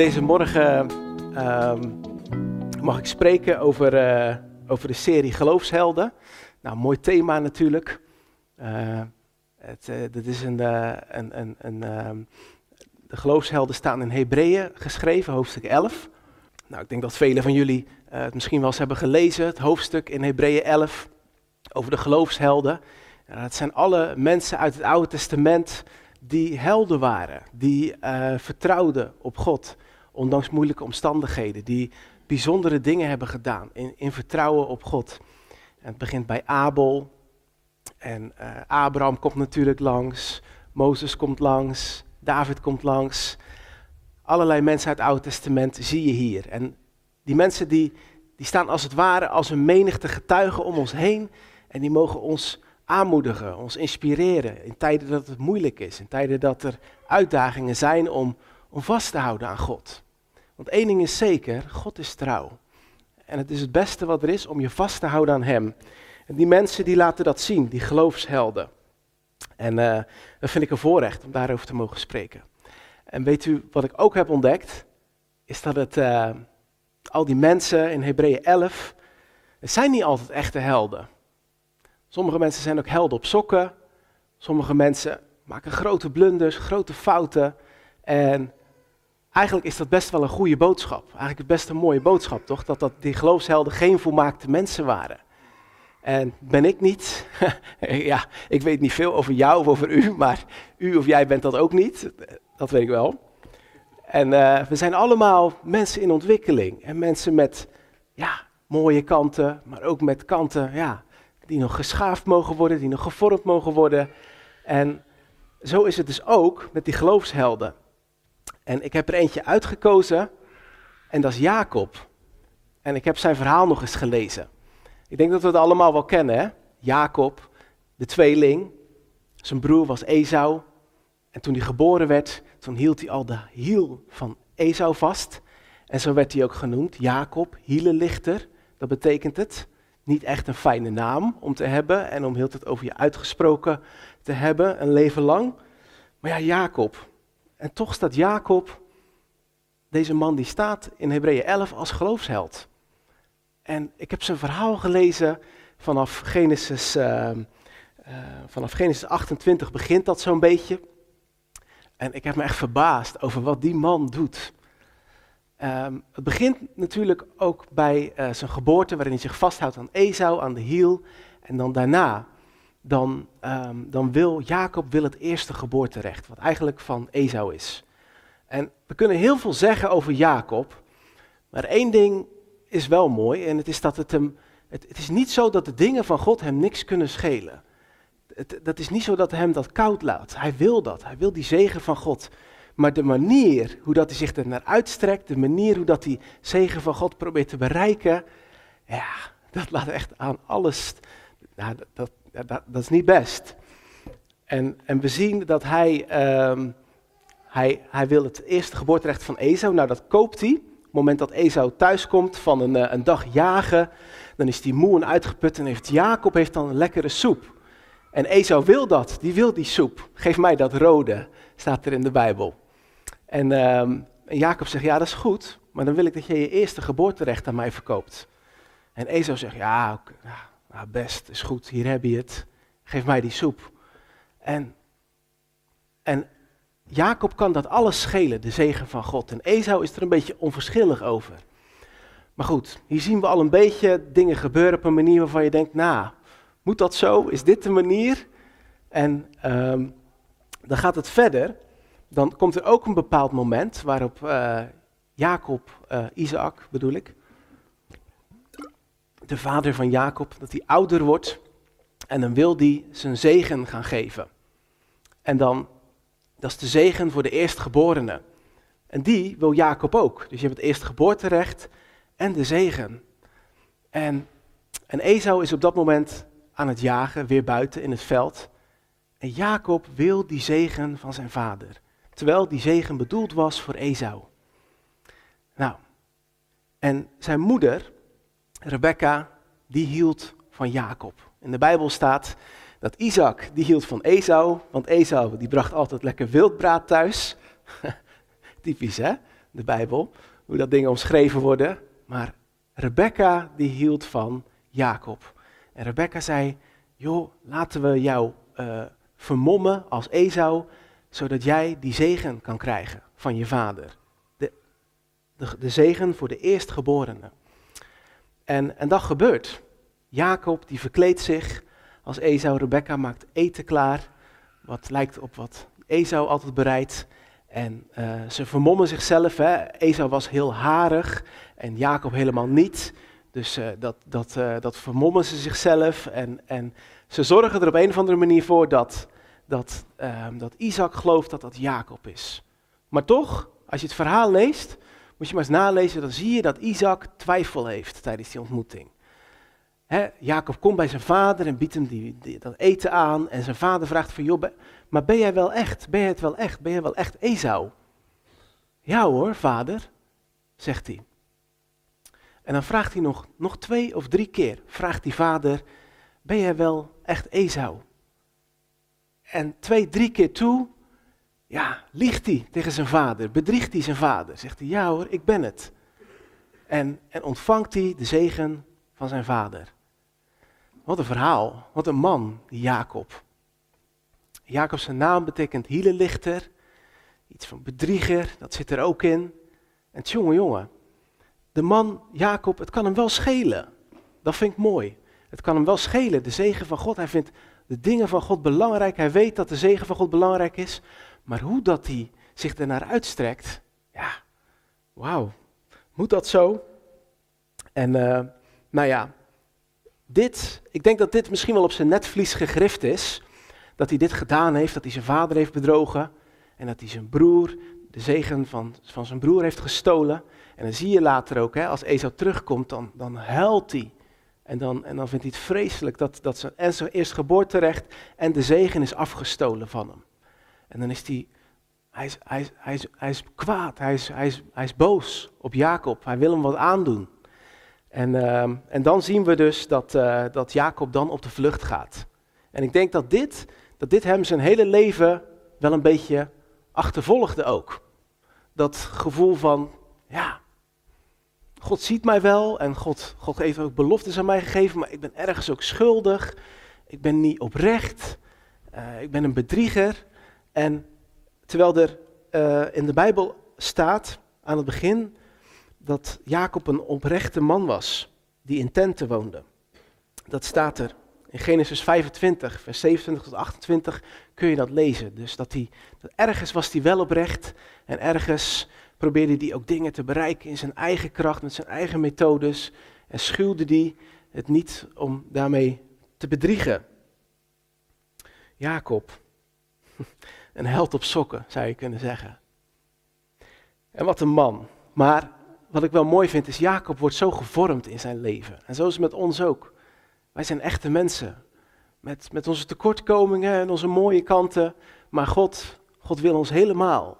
Deze morgen ehm, mag ik spreken over, eh, over de serie Geloofshelden. Nou, mooi thema natuurlijk. Uh, het, uh, is een, een, een, een ehm, de geloofshelden staan in Hebreeën geschreven, hoofdstuk 11. Nou, ik denk dat velen van jullie het misschien wel eens hebben gelezen, het hoofdstuk in Hebreeën 11 over de geloofshelden. het zijn alle mensen uit het Oude Testament die helden waren, die vertrouwden op God, ondanks moeilijke omstandigheden, die bijzondere dingen hebben gedaan in, in vertrouwen op God. Het begint bij Abel en uh, Abraham komt natuurlijk langs, Mozes komt langs, David komt langs. Allerlei mensen uit het Oude Testament zie je hier. En die mensen die, die staan als het ware als een menigte getuigen om ons heen en die mogen ons aanmoedigen, ons inspireren in tijden dat het moeilijk is, in tijden dat er uitdagingen zijn om, om vast te houden aan God. Want één ding is zeker, God is trouw. En het is het beste wat er is om je vast te houden aan Hem. En die mensen die laten dat zien, die geloofshelden. En uh, dat vind ik een voorrecht om daarover te mogen spreken. En weet u wat ik ook heb ontdekt? Is dat het, uh, al die mensen in Hebreeën 11, het zijn niet altijd echte helden. Sommige mensen zijn ook helden op sokken. Sommige mensen maken grote blunders, grote fouten. En eigenlijk is dat best wel een goede boodschap. Eigenlijk best een mooie boodschap, toch? Dat, dat die geloofshelden geen volmaakte mensen waren. En ben ik niet. ja, ik weet niet veel over jou of over u, maar u of jij bent dat ook niet. Dat weet ik wel. En uh, we zijn allemaal mensen in ontwikkeling. En mensen met ja, mooie kanten, maar ook met kanten ja, die nog geschaafd mogen worden, die nog gevormd mogen worden. En zo is het dus ook met die geloofshelden. En ik heb er eentje uitgekozen en dat is Jacob. En ik heb zijn verhaal nog eens gelezen. Ik denk dat we het allemaal wel kennen, hè? Jacob, de tweeling. Zijn broer was Esau. En toen hij geboren werd, toen hield hij al de hiel van Esau vast. En zo werd hij ook genoemd, Jacob, hielenlichter. Dat betekent het niet echt een fijne naam om te hebben en om heel het over je uitgesproken te hebben, een leven lang. Maar ja, Jacob. En toch staat Jacob, deze man die staat in Hebreeën 11 als geloofsheld. En ik heb zijn verhaal gelezen vanaf Genesis, uh, uh, vanaf Genesis 28 begint dat zo'n beetje. En ik heb me echt verbaasd over wat die man doet. Um, het begint natuurlijk ook bij uh, zijn geboorte, waarin hij zich vasthoudt aan Esau, aan de hiel. En dan daarna, dan, um, dan wil Jacob wil het eerste geboorterecht, wat eigenlijk van Esau is. En we kunnen heel veel zeggen over Jacob, maar één ding is wel mooi, en het is dat het hem, het, het is niet zo dat de dingen van God hem niks kunnen schelen. Het, dat is niet zo dat hem dat koud laat. Hij wil dat, hij wil die zegen van God. Maar de manier hoe dat hij zich er naar uitstrekt, de manier hoe dat hij zegen van God probeert te bereiken, ja, dat laat echt aan alles, nou, dat, dat, dat, is niet best. En, en we zien dat hij, um, hij, hij wil het eerste geboorterecht van Esau, nou dat koopt hij. Op het moment dat Esau thuiskomt van een, eh, een dag jagen, dan is hij moe en uitgeput en heeft Jacob heeft dan een lekkere soep. En Esau wil dat, die wil die soep. Geef mij dat rode, staat er in de Bijbel. En, um, Jacob zegt, ja dat is goed, maar dan wil ik dat je je eerste geboorterecht aan mij verkoopt. En Esau zegt, ja, ja best, is goed, hier heb je het. Geef mij die soep. En, en Jacob kan dat alles schelen, de zegen van God. En Esau is er een beetje onverschillig over. Maar goed, hier zien we al een beetje dingen gebeuren op een manier waarvan je denkt, nou, moet dat zo? Is dit de manier? En um, dan gaat het verder dan komt er ook een bepaald moment waarop uh, Jacob, uh, Isaac bedoel ik, de vader van Jacob, dat hij ouder wordt en dan wil hij zijn zegen gaan geven. En dan, dat is de zegen voor de eerstgeborene. En die wil Jacob ook. Dus je hebt het eerstgeboorterecht en de zegen. En, en Esau is op dat moment aan het jagen, weer buiten in het veld. En Jacob wil die zegen van zijn vader terwijl die zegen bedoeld was voor Esau. Nou, en zijn moeder, Rebecca, die hield van Jacob. In de Bijbel staat dat Isaac, die hield van Esau, want Esau die bracht altijd lekker wildbraad thuis. Typisch hè? de Bijbel, hoe dat dingen omschreven worden. Maar Rebecca die hield van Jacob. En Rebecca zei, joh, laten we jou uh, vermommen als Esau, zodat jij die zegen kan krijgen van je vader. De, de, de zegen voor de eerstgeborene. En, en dat gebeurt. Jacob die verkleedt zich als Esau. Rebecca maakt eten klaar, wat lijkt op wat Esau altijd bereidt. En uh, ze vermommen zichzelf. Hè. Esau was heel harig en Jacob helemaal niet. Dus uh, dat, dat, uh, dat vermommen ze zichzelf. En, en ze zorgen er op een of andere manier voor dat, dat, ehm, dat Isaac gelooft dat dat Jacob is. Maar toch, als je het verhaal leest, moet je maar eens nalezen, dan zie je dat Isaac twijfel heeft tijdens die ontmoeting. Jacob komt bij zijn vader en biedt hem die, dat eten aan. En zijn vader vraagt van, joh, maar ben jij wel echt? Ben jij het wel echt? Ben jij wel echt Esau? Ja hoor, vader, zegt hij. En dan vraagt hij nog, nog twee of drie keer, vraagt die vader, ben jij wel echt Esau? En twee, drie keer toe, ja, liegt hij tegen zijn vader, bedriegt hij zijn vader. Zegt hij, ja hoor, ik ben het. En, en ontvangt hij de zegen van zijn vader. Wat een verhaal, wat een man, Jacob. Jacob zijn naam betekent hielenlichter, iets van bedrieger, dat zit er ook in. En jongen, jongen, de man Jacob, het kan hem wel schelen. Dat vind ik mooi. Het kan hem wel schelen, de zegen van God. Hij vindt de dingen van God belangrijk. Hij weet dat de zegen van God belangrijk is. Maar hoe dat hij zich ernaar uitstrekt, ja, wauw. Moet dat zo? En uh, nou ja, dit, ik denk dat dit misschien wel op zijn netvlies gegrift is. Dat hij dit gedaan heeft, dat hij zijn vader heeft bedrogen. En dat hij zijn broer, de zegen van, van zijn broer heeft gestolen. En dan zie je later ook, hè, als Esau terugkomt, dan, dan huilt hij. En dan, en dan vindt hij het vreselijk dat, dat zijn, en zijn eerstgeboorterecht en de zegen is afgestolen van hem. En dan is hij, hij is, hij is, hij is, hij is kwaad, hij is, hij, is, hij is boos op Jacob. Hij wil hem wat aandoen. En, uh, en dan zien we dus dat, uh, dat Jacob dan op de vlucht gaat. En ik denk dat dit, dat dit hem zijn hele leven wel een beetje achtervolgde ook. Dat gevoel van, ja, God ziet mij wel en God, God heeft ook beloftes aan mij gegeven, maar ik ben ergens ook schuldig. Ik ben niet oprecht. Uh, ik ben een bedrieger. En terwijl er uh, in de Bijbel staat aan het begin dat Jacob een oprechte man was die in tenten woonde. Dat staat er in Genesis 25, vers 27 tot 28 kun je dat lezen. Dus dat hij, dat ergens was hij wel oprecht en ergens probeerde hij ook dingen te bereiken in zijn eigen kracht, met zijn eigen methodes. En schuwde hij het niet om daarmee te bedriegen. Jacob, een held op sokken zou je kunnen zeggen. En wat een man. Maar wat ik wel mooi vind is, Jacob wordt zo gevormd in zijn leven. En zo is het met ons ook. Wij zijn echte mensen. Met, met onze tekortkomingen en onze mooie kanten. Maar God, God wil ons helemaal.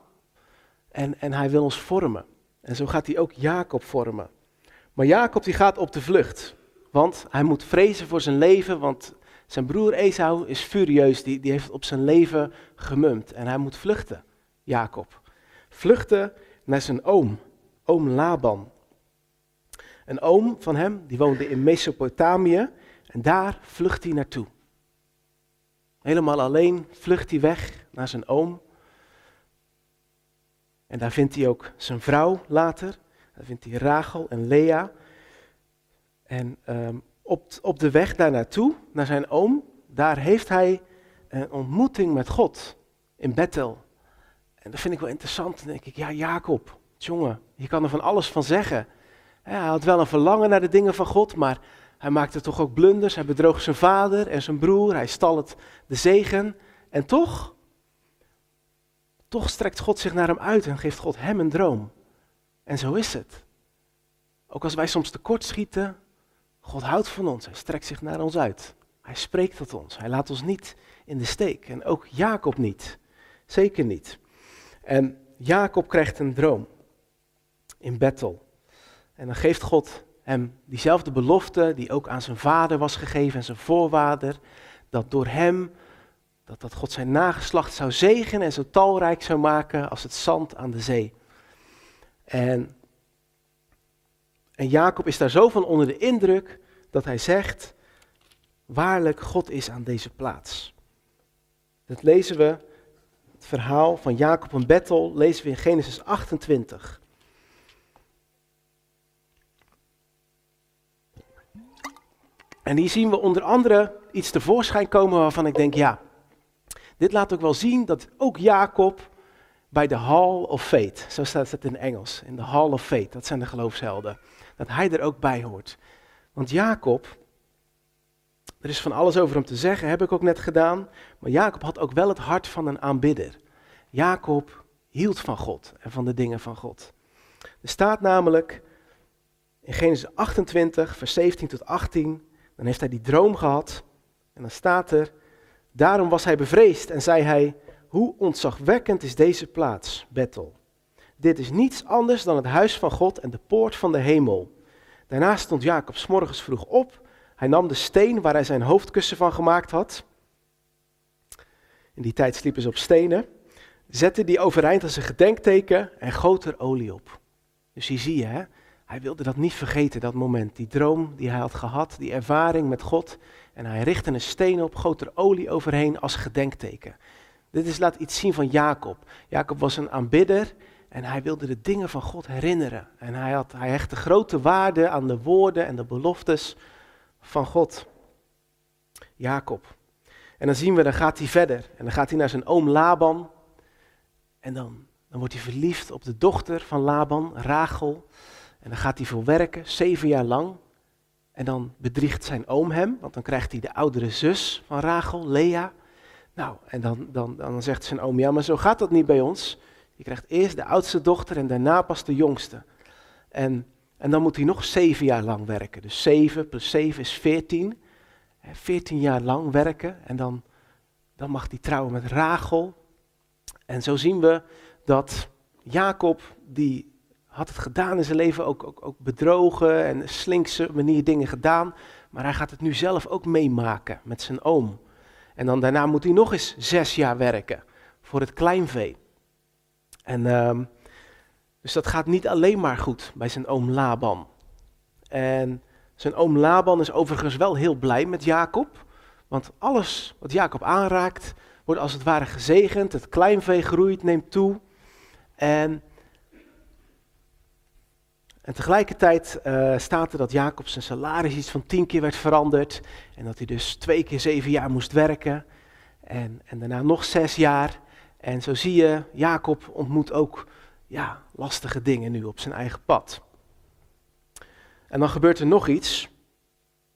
En, en hij wil ons vormen. En zo gaat hij ook Jacob vormen. Maar Jacob die gaat op de vlucht. Want hij moet vrezen voor zijn leven. Want zijn broer Esau is furieus. Die, die heeft op zijn leven gemumd. En hij moet vluchten, Jacob. Vluchten naar zijn oom oom Laban. Een oom van hem, die woonde in Mesopotamië en daar vlucht hij naartoe. Helemaal alleen vlucht hij weg naar zijn oom. En daar vindt hij ook zijn vrouw later. Daar vindt hij Rachel en Lea. En um, op, op de weg daar naartoe, naar zijn oom, daar heeft hij een ontmoeting met God in Bethel. En dat vind ik wel interessant. Dan denk ik, ja Jacob, Jongen, je kan er van alles van zeggen. Hij had wel een verlangen naar de dingen van God, maar hij maakte toch ook blunders. Hij bedroog zijn vader en zijn broer. Hij stal het de zegen. En toch, toch strekt God zich naar hem uit en geeft God hem een droom. En zo is het. Ook als wij soms tekort schieten, God houdt van ons. Hij strekt zich naar ons uit. Hij spreekt tot ons. Hij laat ons niet in de steek. En ook Jacob niet. Zeker niet. En Jacob krijgt een droom in Bethel. En dan geeft God hem diezelfde belofte die ook aan zijn vader was gegeven en zijn voorvader, dat door hem, dat, dat God zijn nageslacht zou zegenen en zo talrijk zou maken als het zand aan de zee. En, en Jacob is daar zo van onder de indruk dat hij zegt, waarlijk God is aan deze plaats. Dat lezen we, het verhaal van Jacob en Bethel, lezen we in Genesis 28. En hier zien we onder andere iets tevoorschijn komen waarvan ik denk, ja, dit laat ook wel zien dat ook Jacob bij de Hall of Fate, zo staat het in Engels, in de Hall of Fate, dat zijn de geloofshelden, dat hij er ook bij hoort. Want Jacob, er is van alles over hem te zeggen, heb ik ook net gedaan, maar Jacob had ook wel het hart van een aanbidder. Jacob hield van God en van de dingen van God. Er staat namelijk in Genesis 28, vers 17 tot 18, dan heeft hij die droom gehad en dan staat er, daarom was hij bevreesd en zei hij, hoe ontzagwekkend is deze plaats, Bethel. Dit is niets anders dan het huis van God en de poort van de hemel. Daarna stond Jacob morgens vroeg op. Hij nam de steen waar hij zijn hoofdkussen van gemaakt had. In die tijd sliepen ze op stenen. Zette die overeind als een gedenkteken en goot er olie op. Dus hier zie je, hè? hij wilde dat niet vergeten, dat moment. Die droom die hij had gehad, die ervaring met God. En hij richtte een steen op, goot er olie overheen als gedenkteken. Dit is, laat iets zien van Jacob. Jacob was een aanbidder en hij wilde de dingen van God herinneren. En hij, had, hij hechtte grote waarde aan de woorden en de beloftes van God. Jacob. En dan zien we, dan gaat hij verder. En dan gaat hij naar zijn oom Laban. En dan, dan wordt hij verliefd op de dochter van Laban, Rachel. En dan gaat hij voor werken, zeven jaar lang. En dan bedriegt zijn oom hem, want dan krijgt hij de oudere zus van Rachel, Lea. Nou, en dan, dan, dan zegt zijn oom, ja, maar zo gaat dat niet bij ons. Je krijgt eerst de oudste dochter en daarna pas de jongste. En, en dan moet hij nog zeven jaar lang werken. Dus zeven plus zeven is veertien. Veertien jaar lang werken en dan, dan mag hij trouwen met Rachel. En zo zien we dat Jacob, die had het gedaan in zijn leven, ook, ook, ook bedrogen en slinkse manier dingen gedaan. Maar hij gaat het nu zelf ook meemaken met zijn oom. En dan daarna moet hij nog eens zes jaar werken voor het kleinvee. En um, dus dat gaat niet alleen maar goed bij zijn oom Laban. En zijn oom Laban is overigens wel heel blij met Jacob. Want alles wat Jacob aanraakt, wordt als het ware gezegend. Het kleinvee groeit, neemt toe. En, en tegelijkertijd uh, staat er dat Jacob zijn salaris iets van tien keer werd veranderd. En dat hij dus twee keer zeven jaar moest werken. En, en daarna nog zes jaar. En zo zie je, Jacob ontmoet ook ja, lastige dingen nu op zijn eigen pad. En dan gebeurt er nog iets.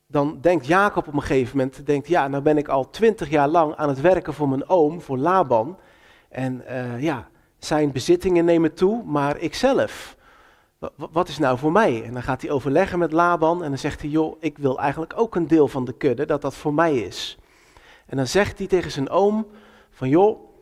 Dan denkt Jacob op een gegeven moment, denkt, ja, nou ben ik al twintig jaar lang aan het werken voor mijn oom, voor Laban. En uh, ja, zijn bezittingen nemen toe, maar ikzelf, wat is nou voor mij? En dan gaat hij overleggen met Laban en dan zegt hij, joh, ik wil eigenlijk ook een deel van de kudde, dat dat voor mij is. En dan zegt hij tegen zijn oom, van joh,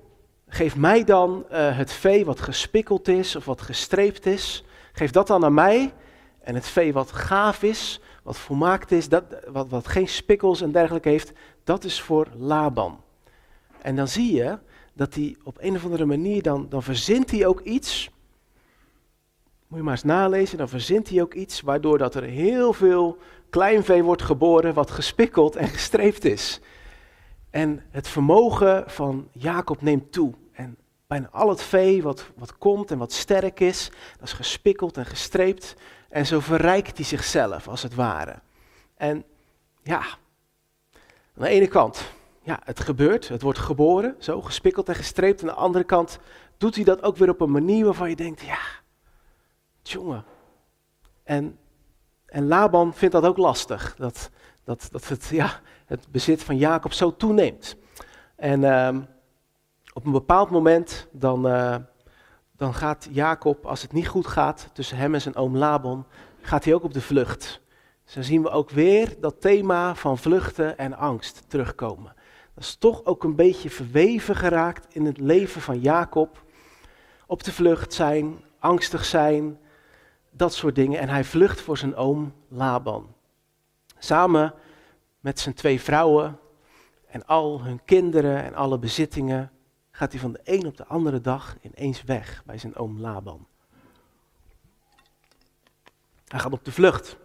geef mij dan uh, het vee wat gespikkeld is of wat gestreept is. Geef dat dan aan mij. En het vee wat gaaf is, wat volmaakt is, dat, wat, wat geen spikkels en dergelijke heeft, dat is voor Laban. En dan zie je dat hij op een of andere manier, dan, dan verzint hij ook iets. Moet je maar eens nalezen, dan verzint hij ook iets waardoor dat er heel veel kleinvee wordt geboren wat gespikkeld en gestreept is. En het vermogen van Jacob neemt toe. Bijna al het vee wat, wat komt en wat sterk is, dat is gespikkeld en gestreept. En zo verrijkt hij zichzelf, als het ware. En ja, aan de ene kant, ja, het gebeurt, het wordt geboren, zo gespikkeld en gestreept. Aan de andere kant doet hij dat ook weer op een manier waarvan je denkt, ja, jongen. En, en Laban vindt dat ook lastig, dat, dat, dat het, ja, het bezit van Jacob zo toeneemt. En uh, op een bepaald moment dan, uh, dan gaat Jacob, als het niet goed gaat tussen hem en zijn oom Laban, gaat hij ook op de vlucht. Dus dan zien we ook weer dat thema van vluchten en angst terugkomen. Dat is toch ook een beetje verweven geraakt in het leven van Jacob. Op de vlucht zijn, angstig zijn, dat soort dingen. En hij vlucht voor zijn oom Laban. Samen met zijn twee vrouwen en al hun kinderen en alle bezittingen gaat hij van de een op de andere dag ineens weg bij zijn oom Laban. Hij gaat op de vlucht.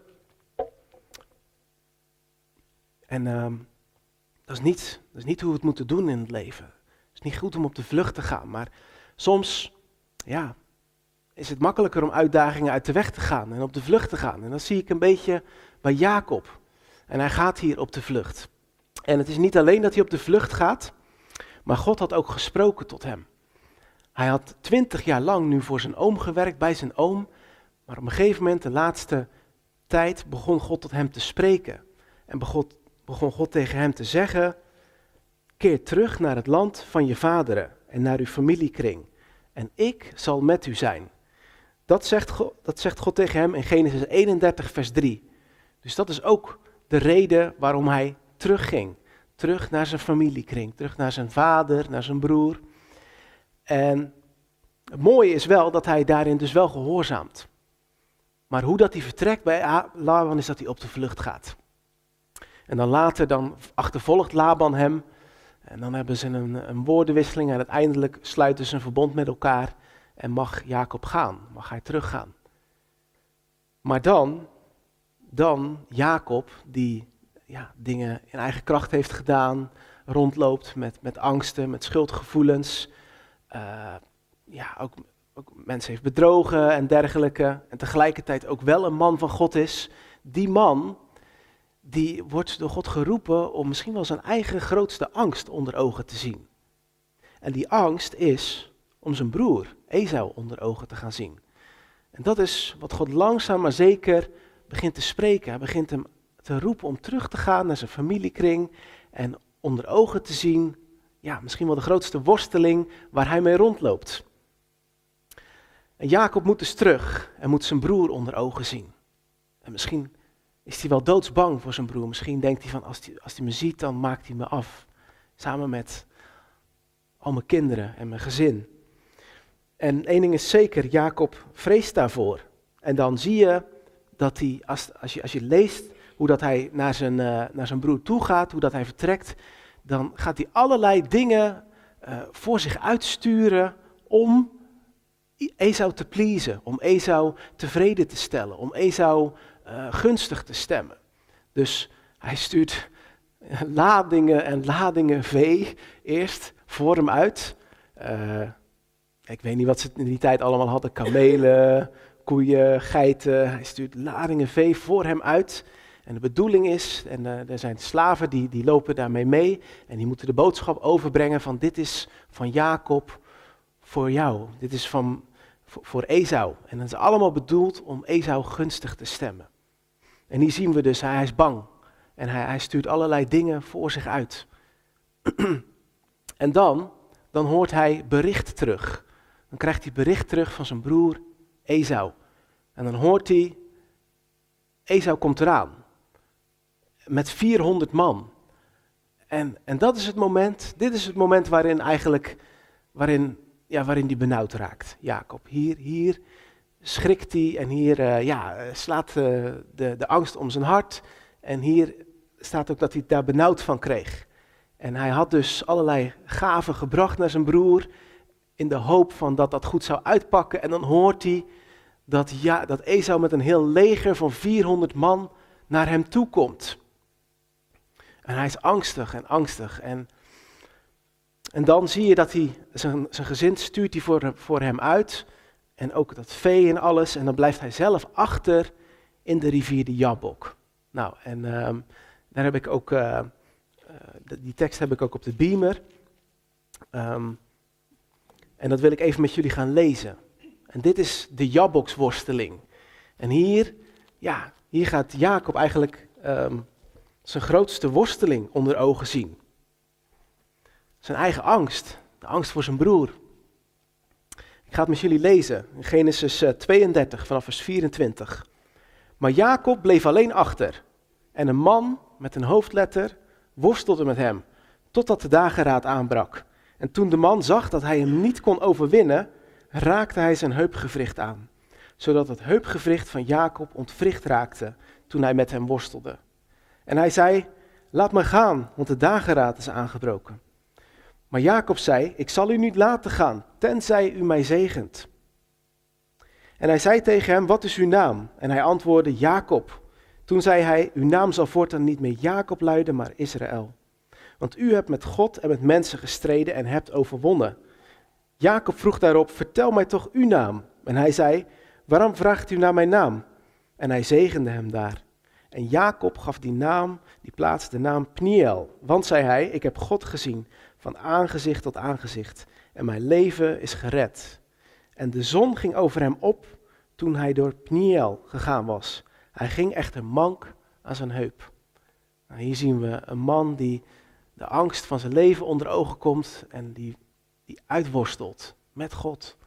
En ehm, dat, is niet, dat is niet hoe we het moeten doen in het leven. Het is niet goed om op de vlucht te gaan, maar soms ja, is het makkelijker om uitdagingen uit de weg te gaan en op de vlucht te gaan. En dat zie ik een beetje bij Jacob. En hij gaat hier op de vlucht. En het is niet alleen dat hij op de vlucht gaat, maar God had ook gesproken tot hem. Hij had twintig jaar lang nu voor zijn oom gewerkt, bij zijn oom. Maar op een gegeven moment, de laatste tijd, begon God tot hem te spreken. En begon, begon God tegen hem te zeggen, keer terug naar het land van je vaderen en naar uw familiekring. En ik zal met u zijn. Dat zegt, God, dat zegt God tegen hem in Genesis 31, vers 3. Dus dat is ook de reden waarom hij terugging. Terug naar zijn familiekring, terug naar zijn vader, naar zijn broer. En het mooie is wel dat hij daarin dus wel gehoorzaamt. Maar hoe dat hij vertrekt bij Laban is dat hij op de vlucht gaat. En dan later dan achtervolgt Laban hem. En dan hebben ze een, een woordenwisseling en uiteindelijk sluiten ze een verbond met elkaar. En mag Jacob gaan, mag hij teruggaan. Maar dan, dan Jacob, die ja, dingen in eigen kracht heeft gedaan, rondloopt met, met angsten, met schuldgevoelens, uh, ja, ook, ook mensen heeft bedrogen en dergelijke, en tegelijkertijd ook wel een man van God is, die man, die wordt door God geroepen om misschien wel zijn eigen grootste angst onder ogen te zien. En die angst is om zijn broer Esau onder ogen te gaan zien. En dat is wat God langzaam maar zeker begint te spreken. Hij begint hem te roepen om terug te gaan naar zijn familiekring en onder ogen te zien, ja, misschien wel de grootste worsteling waar hij mee rondloopt. En Jacob moet dus terug en moet zijn broer onder ogen zien. En misschien is hij wel doodsbang voor zijn broer. Misschien denkt hij van als hij, als me ziet, dan maakt hij me af. Samen met al mijn kinderen en mijn gezin. En één ding is zeker, Jacob vreest daarvoor. En dan zie je dat hij, als, als, je, als je leest hoe dat hij naar zijn, uh, naar zijn broer toe gaat, hoe dat hij vertrekt, dan gaat hij allerlei dingen uh, voor zich uitsturen om Esau te pleasen, om Esau tevreden te stellen, om Esau uh, gunstig te stemmen. Dus hij stuurt ladingen en ladingen vee eerst voor hem uit. Ik weet niet wat ze in die tijd allemaal hadden, kamelen, koeien, geiten. Hij stuurt ladingen vee voor hem uit. En de bedoeling is, en uh, er zijn slaven die, die lopen daarmee mee, en die moeten de boodschap overbrengen van dit is van Jacob voor jou. Dit is van, voor, voor Esau. En dat is allemaal bedoeld om Esau gunstig te stemmen. En hier zien we dus, hij is bang. En hij, hij stuurt allerlei dingen voor zich uit. en dan, dan hoort hij bericht terug. Dan krijgt hij bericht terug van zijn broer Esau. En dan hoort hij, Esau komt eraan. Met 400 man. En, en dat is het moment, dit is het moment waarin eigenlijk, waarin, ja, waarin hij benauwd raakt, Jacob. Hier, hier schrikt hij en hier uh, ja, slaat uh, de, de angst om zijn hart. En hier staat ook dat hij daar benauwd van kreeg. En hij had dus allerlei gaven gebracht naar zijn broer in de hoop van dat dat goed zou uitpakken. En dan hoort hij dat, ja, dat Esau met een heel leger van 400 man naar hem toe komt. En hij is angstig en angstig. En, en dan zie je dat hij zijn, zijn gezin stuurt hij voor, voor hem uit. En ook dat vee en alles. En dan blijft hij zelf achter in de rivier de Jabok. Nou, en uh, daar heb ik ook, uh, die tekst heb ik ook op de beamer. Um, en dat wil ik even met jullie gaan lezen. En dit is de Jabboksworsteling. En hier, ja, hier gaat Jacob eigenlijk um, zijn grootste worsteling onder ogen zien. Zijn eigen angst, de angst voor zijn broer. Ik ga het met jullie lezen in Genesis 32 eh, vanaf vers 24. Maar Jacob bleef alleen achter en een man met een hoofdletter worstelde met hem totdat de dageraad aanbrak. En toen de man zag dat hij hem niet kon overwinnen, raakte hij zijn heupgewricht aan, zodat het heupgewricht van Jacob ontwricht raakte toen hij met hem worstelde. En hij zei, laat me gaan, want de dageraad is aangebroken. Maar Jacob zei, ik zal u niet laten gaan, tenzij u mij zegent. En hij zei tegen hem, wat is uw naam? En hij antwoordde, Jacob. Toen zei hij, uw naam zal voortaan niet meer Jacob luiden, maar Israël. Want u hebt met God en met mensen gestreden en hebt overwonnen. Jacob vroeg daarop, vertel mij toch uw naam. En hij zei, waarom vraagt u naar mijn naam? En hij zegende hem daar. En Jacob gaf die naam, die plaats de naam Pniel. Want, zei hij, ik heb God gezien, van aangezicht tot aangezicht. En mijn leven is gered. En de zon ging over hem op toen hij door Pniel gegaan was. Hij ging echter mank aan zijn heup. Nou, hier zien we een man die de angst van zijn leven onder ogen komt en die, die uitworstelt met God.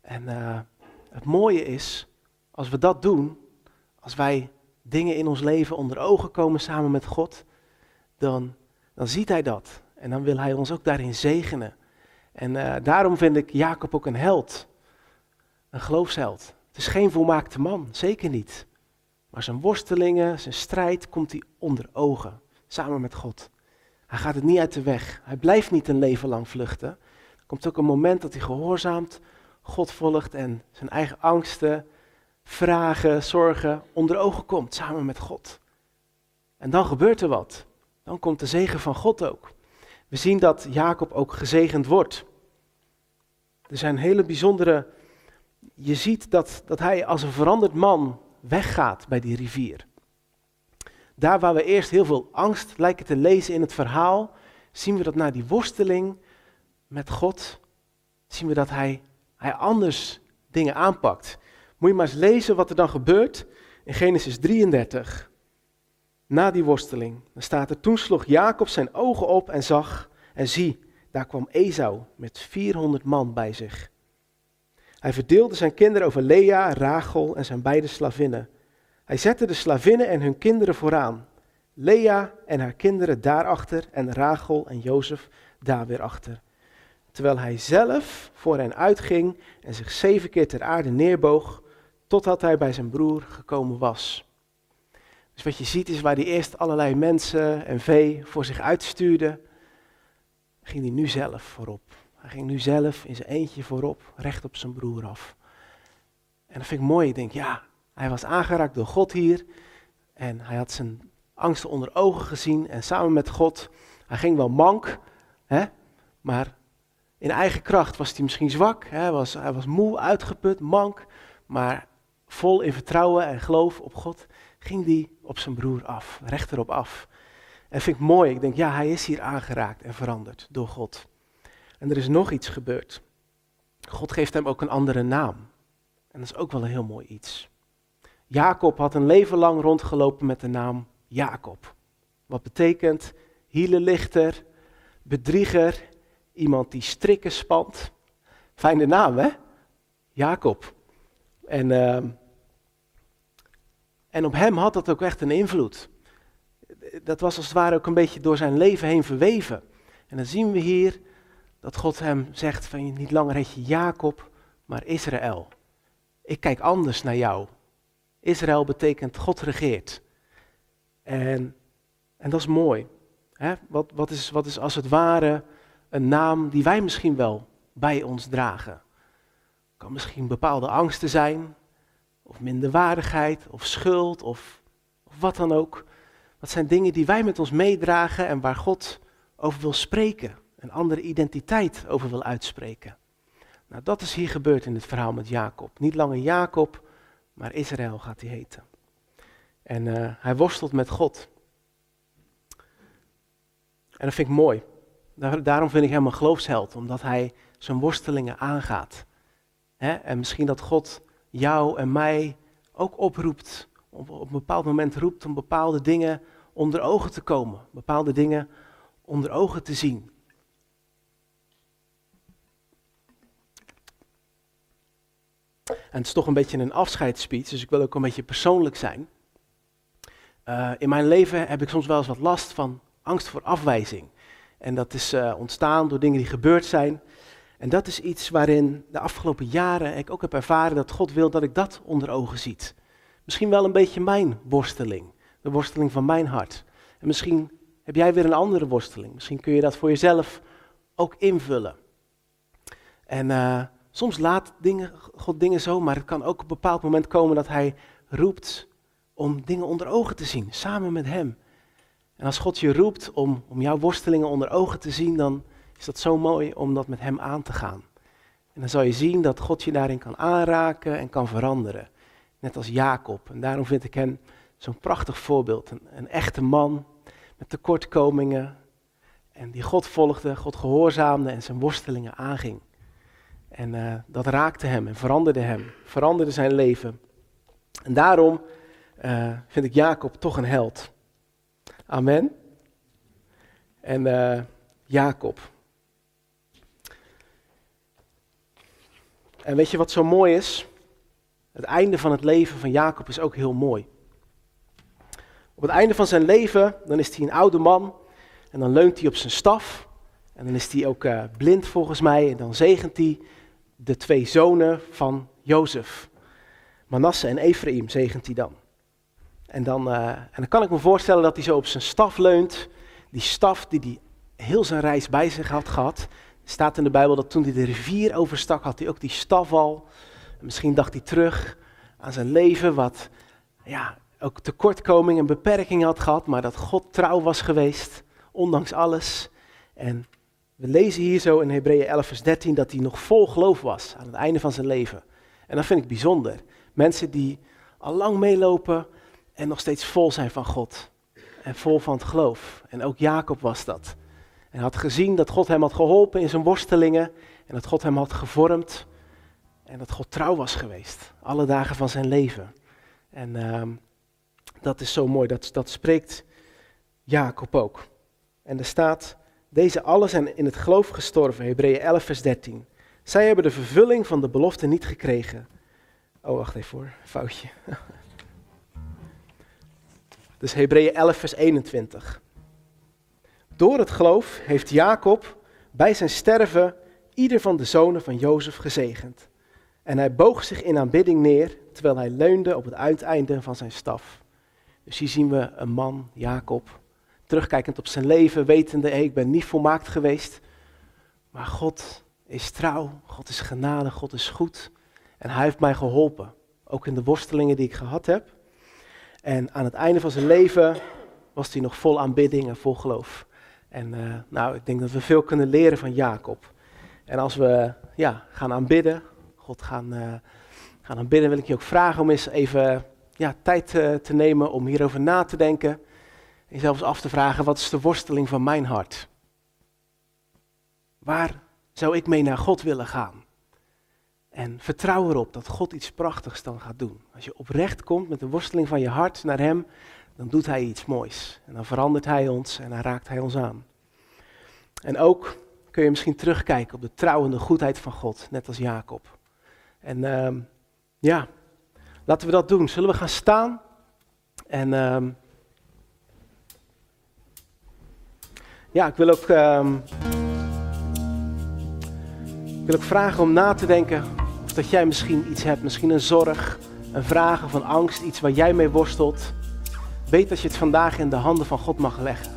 En uh, het mooie is, als we dat doen, als wij dingen in ons leven onder ogen komen samen met God, dan, dan ziet hij dat. En dan wil hij ons ook daarin zegenen. En uh, daarom vind ik Jacob ook een held. Een geloofsheld. Het is geen volmaakte man, zeker niet. Maar zijn worstelingen, zijn strijd komt hij onder ogen, samen met God. Hij gaat het niet uit de weg. Hij blijft niet een leven lang vluchten. Er komt ook een moment dat hij gehoorzaamt, God volgt en zijn eigen angsten, vragen, zorgen onder ogen komt, samen met God. En dan gebeurt er wat. Dan komt de zegen van God ook. We zien dat Jacob ook gezegend wordt. Er zijn hele bijzondere. Je ziet dat, dat hij als een veranderd man weggaat bij die rivier. Daar waar we eerst heel veel angst lijken te lezen in het verhaal, zien we dat na die worsteling met God, zien we dat hij, hij anders dingen aanpakt. Moet je maar eens lezen wat er dan gebeurt in Genesis 33. Na die worsteling, dan staat er, toen sloeg Jacob zijn ogen op en zag, en zie, daar kwam Esau met 400 man bij zich. Hij verdeelde zijn kinderen over Lea, Rachel en zijn beide slavinnen. Hij zette de slavinnen en hun kinderen vooraan. Lea en haar kinderen daarachter en Rachel en Jozef daar weer achter. Terwijl hij zelf voor hen uitging en zich zeven keer ter aarde neerboog, totdat hij bij zijn broer gekomen was. Dus wat je ziet is waar hij eerst allerlei mensen en vee voor zich uitstuurde, ging hij nu zelf voorop. Hij ging nu zelf in zijn eentje voorop, recht op zijn broer af. En dat vind ik mooi. Ik denk, ja, hij was aangeraakt door God hier. En hij had zijn angsten onder ogen gezien. En samen met God, hij ging wel mank. Hè, maar in eigen kracht was hij misschien zwak. Hè, was, hij was moe, uitgeput, mank. Maar vol in vertrouwen en geloof op God ging hij op zijn broer af, rechterop af. En vind ik mooi. Ik denk, ja, hij is hier aangeraakt en veranderd door God. En er is nog iets gebeurd. God geeft hem ook een andere naam. En dat is ook wel een heel mooi iets. Jacob had een leven lang rondgelopen met de naam Jacob. Wat betekent hielenlichter, bedrieger, iemand die strikken spant. Fijne naam, hè? Jacob. En, uh, en op hem had dat ook echt een invloed. Dat was als het ware ook een beetje door zijn leven heen verweven. En dan zien we hier dat God hem zegt van niet langer heet je Jacob, maar Israël. Ik kijk anders naar jou. Israël betekent God regeert. En, en dat is mooi. Hè? Wat, wat, is, wat is als het ware een naam die wij misschien wel bij ons dragen? Kan misschien bepaalde angsten zijn, of minderwaardigheid, of schuld, of, wat dan ook. Dat zijn dingen die wij met ons meedragen en waar God over wil spreken een andere identiteit over wil uitspreken. Nou, dat is hier gebeurd in het verhaal met Jacob. Niet langer Jacob, maar Israël gaat hij heten. En uh, hij worstelt met God. En dat vind ik mooi. Daar, daarom vind ik hem een geloofsheld, omdat hij zijn worstelingen aangaat. En misschien dat God jou en mij ook oproept, op, op een bepaald moment roept om bepaalde dingen onder ogen te komen, bepaalde dingen onder ogen te zien. En het is toch een beetje een afscheidsspeech, dus ik wil ook een beetje persoonlijk zijn. Uh, in mijn leven heb ik soms wel eens wat last van angst voor afwijzing. En dat is uh, ontstaan door dingen die gebeurd zijn. En dat is iets waarin de afgelopen jaren ik ook heb ervaren dat God wil dat ik dat onder ogen ziet. Misschien wel een beetje mijn worsteling, de worsteling van mijn hart. En misschien heb jij weer een andere worsteling. Misschien kun je dat voor jezelf ook invullen. En uh, soms laat dingen, God dingen zo, maar het kan ook op een bepaald moment komen dat hij roept om dingen onder ogen te zien, samen met hem. En als God je roept om, om jouw worstelingen onder ogen te zien, dan is dat zo mooi om dat met hem aan te gaan. En dan zal je zien dat God je daarin kan aanraken en kan veranderen. Net als Jacob. En daarom vind ik hem zo'n prachtig voorbeeld. Een, echte man met tekortkomingen. En die God volgde, God gehoorzaamde en zijn worstelingen aanging. En uh, dat raakte hem en veranderde hem, veranderde zijn leven. En daarom uh, vind ik Jacob toch een held. Amen. En uh, Jacob. En weet je wat zo mooi is? Het einde van het leven van Jacob is ook heel mooi. Op het einde van zijn leven, dan is hij een oude man en dan leunt hij op zijn staf. En dan is hij ook uh, blind volgens mij en dan zegent hij de twee zonen van Jozef. Manasse en Ephraim zegent hij dan. En dan, uh, en dan kan ik me voorstellen dat hij zo op zijn staf leunt. Die staf die hij heel zijn reis bij zich had gehad. Staat in de Bijbel dat toen hij de rivier overstak, had hij ook die staf al. En misschien dacht hij terug aan zijn leven, wat ja, ook tekortkoming en beperking had gehad, maar dat God trouw was geweest, ondanks alles. En we lezen hier zo in Hebreeën 11, vers 13 dat hij nog vol geloof was aan het einde van zijn leven. En dat vind ik bijzonder. Mensen die al lang meelopen en nog steeds vol zijn van God. En vol van het geloof. En ook Jacob was dat. En had gezien dat God hem had geholpen in zijn worstelingen. En dat God hem had gevormd. En dat God trouw was geweest. Alle dagen van zijn leven. En uh, dat is zo mooi. Dat, dat spreekt Jacob ook. En er staat. Deze allen zijn in het geloof gestorven, Hebreeën 11, vers 13. Zij hebben de vervulling van de belofte niet gekregen. Oh, wacht even voor, foutje. Dus Hebreeën 11, vers 21. Door het geloof heeft Jacob bij zijn sterven ieder van de zonen van Jozef gezegend. En hij boog zich in aanbidding neer, terwijl hij leunde op het uiteinde van zijn staf. Dus hier zien we een man, Jacob, terugkijkend op zijn leven, wetende, ik ben niet volmaakt geweest, maar God is trouw, God is genade, God is goed. En hij heeft mij geholpen, ook in de worstelingen die ik gehad heb. En aan het einde van zijn leven was hij nog vol aanbidding en vol geloof. En uh, nou, ik denk dat we veel kunnen leren van Jacob. En als we ja, gaan aanbidden, God gaan, uh, gaan aanbidden, wil ik je ook vragen om eens even ja, tijd uh, te nemen om hierover na te denken. En jezelf eens af te vragen, wat is de worsteling van mijn hart? Waar zou ik mee naar God willen gaan? En vertrouw erop dat God iets prachtigs dan gaat doen. Als je oprecht komt met de worsteling van je hart naar Hem, dan doet Hij iets moois. En dan verandert Hij ons en dan raakt Hij ons aan. En ook kun je misschien terugkijken op de trouwende goedheid van God, net als Jacob. En uh, ja, laten we dat doen. Zullen we gaan staan? En uh, ja, ik wil ook, uh, ik wil ook vragen om na te denken dat jij misschien iets hebt, misschien een zorg, een vraag of een angst, iets waar jij mee worstelt. Weet dat je het vandaag in de handen van God mag leggen.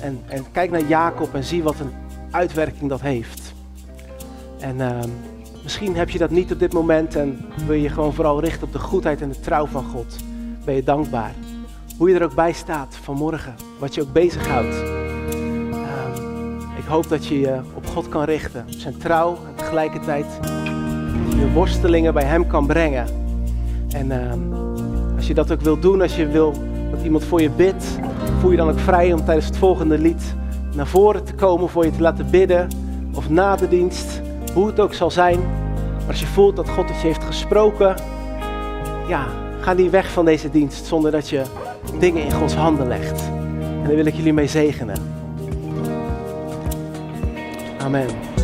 En, en kijk naar Jacob en zie wat een uitwerking dat heeft. En uh, misschien heb je dat niet op dit moment en wil je gewoon vooral richten op de goedheid en de trouw van God. Ben je dankbaar. Hoe je er ook bij staat vanmorgen, wat je ook bezighoudt. Uh, ik hoop dat je je op God kan richten, op zijn trouw en tegelijkertijd je worstelingen bij Hem kan brengen. En uh, als je dat ook wil doen, als je wil iemand voor je bidt, voel je dan ook vrij om tijdens het volgende lied naar voren te komen voor je te laten bidden. Of na de dienst, hoe het ook zal zijn. Maar als je voelt dat God het je heeft gesproken, ja, ga niet weg van deze dienst zonder dat je dingen in Gods handen legt. En daar wil ik jullie mee zegenen. Amen.